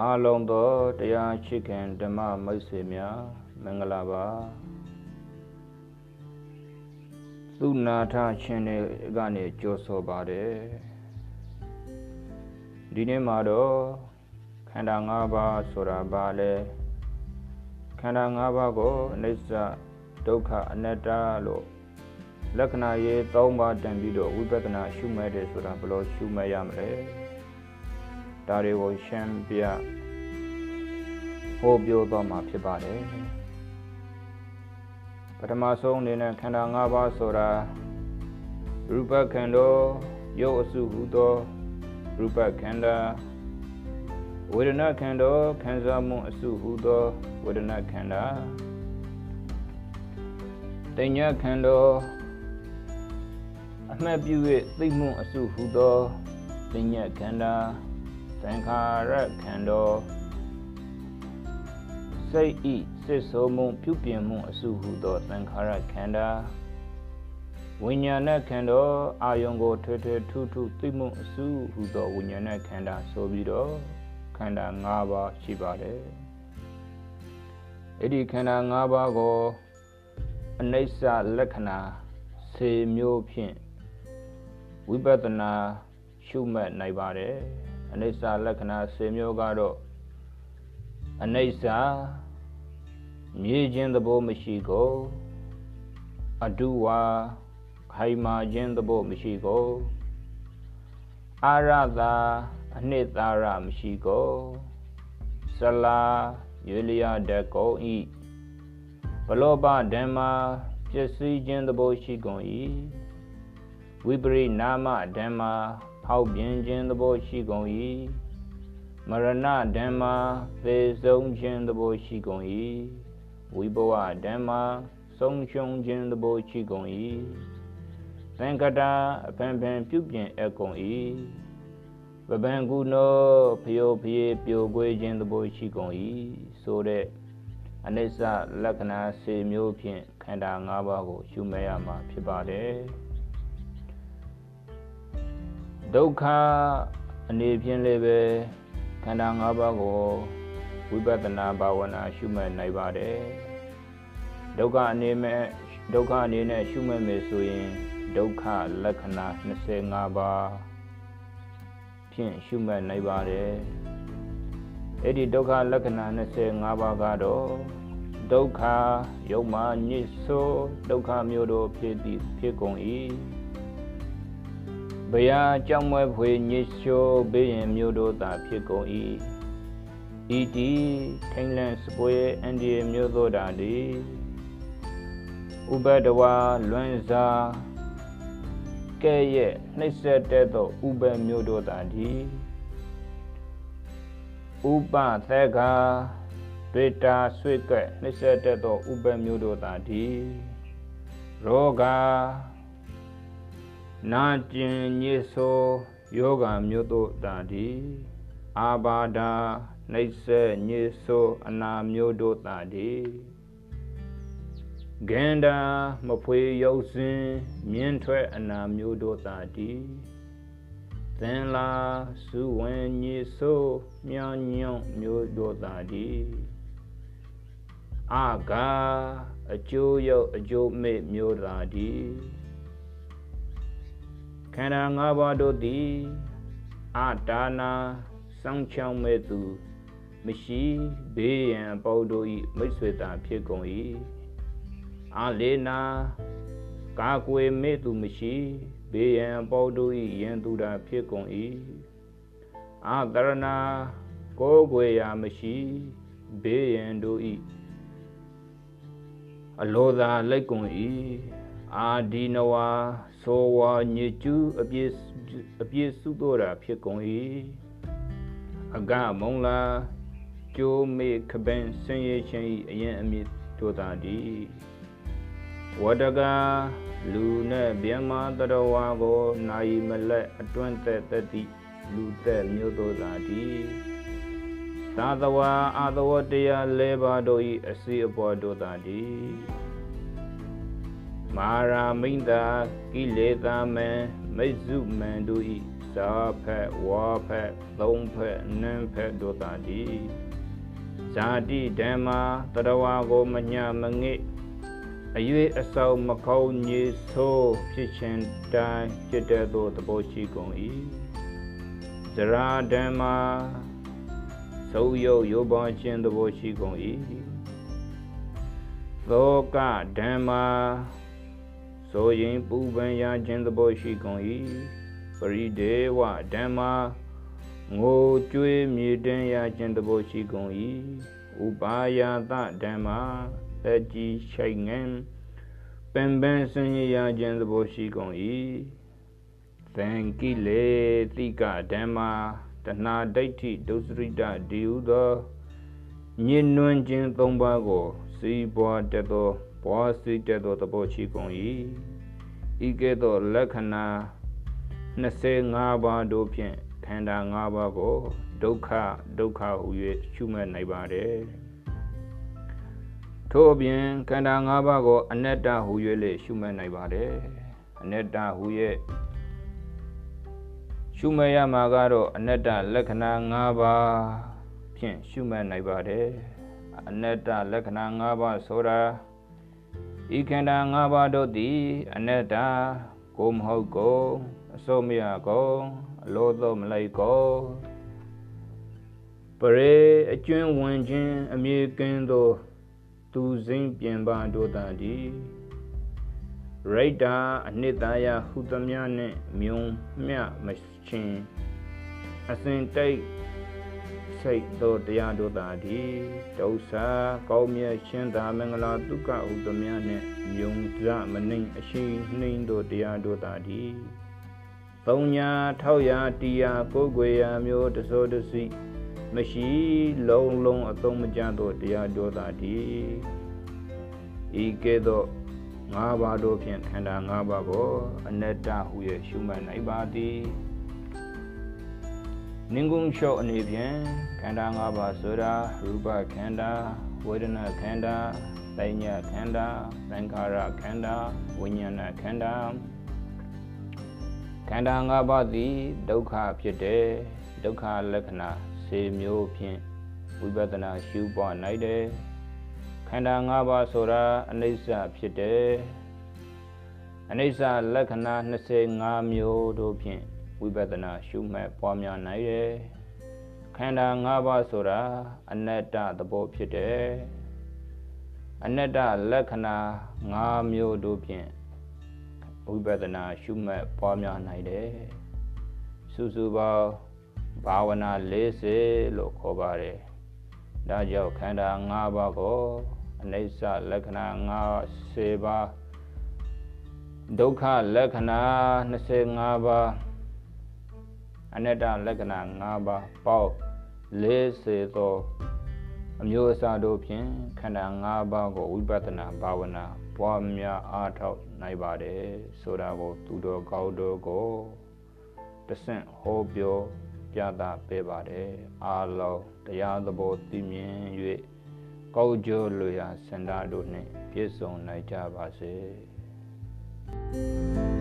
အားလုံးသောတရားရှိခင်ဓမ္မမိတ်ဆွေများမင်္ဂလာပါသူနာထချင်းတွေကနေကြိုဆိုပါတယ်ဒီနေ့မှာတော့ခန္ဓာ၅ပါးဆိုတာဘာလဲခန္ဓာ၅ပါးကိုအနိစ္စဒုက္ခအနတ္တလို့လက္ခဏာရေး၃ပါးတန်ပြီးတော့ဝိပဿနာရှုမဲ့တယ်ဆိုတာဘယ်လိုရှုမဲ့ရမလဲ ဒါတွေကိုရှင်းပြဟောပြောသွားမှာဖြစ်ပါတယ်ပထမဆုံးအနေနဲ့ခန္ဓာ၅ပါးဆိုတာရူပခန္ဓာရုပ်အစုဟုသောရူပခန္ဓာဝေဒနာခန္ဓာခံစားမှုအစုဟုသောဝေဒနာခန္ဓာတင်ညာခန္ဓာအမှတ်ပြု၍သိမှုအစုဟုသောတင်ညာခန္ဓာ သင်္ခါရခန္ဓာစိတ်ဤစစ်ဆိုးမှုပြုပြင်မှုအစုဟုသောသင်္ခါရခန္ဓာဝိညာဏခန္ဓာအာယုံကိုထွေထွေထူးထူးသိမှုအစုဟုသောဝိညာဏခန္ဓာဆိုပြီးတော့ခန္ဓာ၅ပါးရှိပါတယ်အဲ့ဒီခန္ဓာ၅ပါးကိုအနိစ္စလက္ခဏာစေမျိုးဖြင့်ဝိပဿနာရှုမှတ်နိုင်ပါတယ် အနိစ္စလက္ခဏာစေမျိုးကတော့အနိစ္စမြည်ခြင်းသဘောမရှိကိုအတုဝါခိုင်မာခြင်းသဘောမရှိကိုအာရသာအနှစ်သာရမရှိကိုဆလာရွေလျာတကုံဤဘလောဘဓမ္မာပစ္စည်းခြင်းသဘောရှိကုန်၏ဝိပရိနာမဓမ္မာ ဖောက်ပြင်းခြင်းသဘောရှိကုန်၏မရဏဓမ္မာသေဆုံးခြင်းသဘောရှိကုန်၏ဝိဘဝဓမ္မာဆုံးရှုံးခြင်းသဘောရှိကုန်၏သင်္ကတာအဖန်ဖန်ပြုပြင်အပ်ကုန်၏ပပံကုနောဖျောဖျေပြိုကွေးခြင်းသဘောရှိကုန်၏ဆိုတဲ့အနိစ္စလက္ခဏာစေမျိုးဖြင့်ခန္ဓာ၅ပါးကိုရှုမဲ့ရမှာဖြစ်ပါတယ် ဒုက္ခအနေဖြင့်လည်းပဲခန္ဓာ၅ပါးကိုဝိပဿနာဘာဝနာရှုမှတ်နိုင်ပါတယ်ဒုက္ခအနေနဲ့ဒုက္ခအနေနဲ့ရှုမှတ်မယ်ဆိုရင်ဒုက္ခလက္ခဏာ25ပါးဖြင့်ရှုမှတ်နိုင်ပါတယ်အဲ့ဒီဒုက္ခလက္ခဏာ25ပါးကတော့ဒုက္ခယုံမှညစ်ဆိုးဒုက္ခမျိုးတို့ဖြစ်သည်ဖြစ်ကုန်၏ ဘယာကြောင့်မွဲဖွေညစ်ချိုးဘေးရင်မျိုးတို့သာဖြစ်ကုန်၏ဤတီထိန်လန့်စပွဲအန်ဒီမျိုးတို့တာဒီဥပဒဝါလွန်စားကဲ့ရဲ့နှိမ့်ဆက်တဲ့သောဥပမျိုးတို့တာဒီဥပသက္ကာတွေ့တာဆွေကဲ့နှိမ့်ဆက်တဲ့သောဥပမျိုးတို့တာဒီရောဂါ နာကျင်ညစ်ဆိုယောဂမျိုးတို့တာဒီအာဘာဒာနှိမ့်ဆက်ညစ်ဆိုအနာမျိုးတို့တာဒီဂန္ဓာမဖွေရုပ်စင်မြင်းထွက်အနာမျိုးတို့တာဒီသင်လာစုဝင်ညစ်ဆိုမြောင်ညွန့်မျိုးတို့တာဒီအာဂါအကျိုးရောက်အကျိုးမဲ့မျိုးတာဒီ ခန္ဓာ၅ပါးတို့သည်အာတာနာစောင်းချောင်းမဲ့သူမရှိဘေးရန်အပေါတို့၏မိတ်ဆွေတာဖြစ်ကုန်၏အာလေနာကာကွယ်မဲ့သူမရှိဘေးရန်အပေါတို့၏ယင်သူတာဖြစ်ကုန်၏အာတရဏကိုယ်ွယ်ရာမရှိဘေးရန်တို့၏အလောသာလိုက်ကုန်၏ အာဒီနဝါသောဝါညစ်ကျူးအပြည့်အပြည့်စုတော့တာဖြစ်ကုန်၏အကမုံလာကျိုးမေခပင်ဆင်းရဲခြင်း၏အရင်အမြစ်တို့သာသည်ဝတကလူနဲ့ဗျမတရဝါကိုနိုင်မလက်အတွန့်သက်တတိလူသက်မျိုးတို့သာသည်သာသဝါအာသဝတရား၄ပါးတို့၏အစီအပေါ်တို့သာသည် မာရာမိန္ဒာကိလေသာမံမိစုမံတို့ဤစစားဖက်ဝါဖက်သုံးဖက်နန်းဖက်တို့သာတိဇာတိဓမ္မာတရဝါကိုမညာမငိအ၍အစောမခေါညေဆိုးဖြစ်ခြင်းတိုင်းဖြစ်တဲ့သို့သဘောရှိကုန်၏ဇရာဓမ္မာသုံးယုတ်ယောပေါင်းခြင်းသဘောရှိကုန်၏သောကဓမ္မာ ဆိုရင်ပူပန်ရခြင်းသဘောရှိကုန်၏ပရိဒေဝဓမ္မာငိုကြွေးမြေတင်ရခြင်းသဘောရှိကုန်၏ဥပါယတဓမ္မာအကြည်ရှိတ်ငင်ပင်ပန်းဆင်းရဲရခြင်းသဘောရှိကုန်၏သံကိလေတိကဓမ္မာတဏှာဒိဋ္ဌိဒုစရိတဒီဟုသောညင်နွမ်းခြင်းသုံးပါးကိုစီးပွားတတ်သော ပွားစီးတတ်သောသဘောရှိကုန်၏ဤကဲ့သို့လက္ခဏာ25ပါးတို့ဖြင့်ခန္ဓာ5ပါးကိုဒုက္ခဒုက္ခဟူ၍ရှုမှတ်နိုင်ပါတယ်ထို့အပြင်ခန္ဓာ၅ပါးကိုအနတ္တဟူ၍လေရှုမှတ်နိုင်ပါတယ်အနတ္တဟူ၍ရှုမှတ်ရမှာကတော့အနတ္တလက္ခဏာ၅ပါးဖြင့်ရှုမှတ်နိုင်ပါတယ်အနတ္တလက္ခဏာ၅ပါးဆိုတာ ဤခန္ဓာ၅ပါးတို့သည်အနတ္တကိုမဟုတ်ကိုအစိုးမရကိုအလိုသောမလိုက်ကိုပရေအကျွင်းဝင်ခြင်းအမြေကင်းသောသူစိမ့်ပြင်ပတို့တန်သည်ရိတ်တာအနှစ်သာရဟုသမျှနှင့်မြုံမျှမချင်းအစဉ်တိတ် စိတ်သောတရားတို့သာသည်ဒုစရကောင်းမြတ်ရှင်သာမင်္ဂလာဒုက္ခဟုသမျှနှင့်မြုံစမနှိမ်အရှိနှိမ်သောတရားတို့သာသည်သုံးညာထောက်ရာတရားကိုယ်ွယ်ရာမျိုးတစိုးတစီမရှိလုံးလုံးအသုံးမကျသောတရားတို့သာသည်ဤကဲ့သို့ငါးပါးတို့ဖြင့်ခန္ဓာငါးပါးကိုအနတ္တဟု၍ရှုမှတ်နိုင်ပါသည် နင်္ဂုံလျှော့အနေဖြင့်ခန္ဓာ၅ပါးဆိုတာရူပခန္ဓာဝေဒနာခန္ဓာပညာခန္ဓာသံခါရခန္ဓာဝိညာဏခန္ဓာခန္ဓာ၅ပါးသည်ဒုက္ခဖြစ်တယ်ဒုက္ခလက္ခဏာစေမျိုးဖြင့်ဝိပဿနာရှုပွားနိုင်တယ်ခန္ဓာ၅ပါးဆိုတာအနိစ္စဖြစ်တယ်အနိစ္စလက္ခဏာ25မျိုးတို့ဖြင့် ဝိပဿနာရှုမှတ်ပွားများနိုင်တယ်ခန္ဓာ၅ပါးဆိုတာအနတ္တသဘောဖြစ်တယ်အနတ္တလက္ခဏာ၅မျိုးတို့ဖြင့်ဝိပဿနာရှုမှတ်ပွားများနိုင်တယ်စုစုပေါင်းဘာဝနာ40လို့ခေါ်ပါတယ်ဒါကြောင့်ခန္ဓာ၅ပါးကိုအနိစ္စလက္ခဏာ50ပါးဒုက္ခလက္ခဏာ25ပါး အနတ္တလက္ခဏာ5ပါးပေါက်40သောအမျိုးအစားတို့ဖြင့်ခန္ဓာ5ပါးကိုဝိပဿနာဘာဝနာပွားများအားထုတ်နိုင်ပါတယ်ဆိုတာကိုသူတော်ကောင်းတို့ကိုတဆင့်ဟောပြောပြသပေးပါတယ်အားလုံးတရားသဘောသိမြင်၍ကောက်ကျော်လွေရာစန္ဒတို့နှင့်ပြည့်စုံနိုင်ကြပါစေ thank you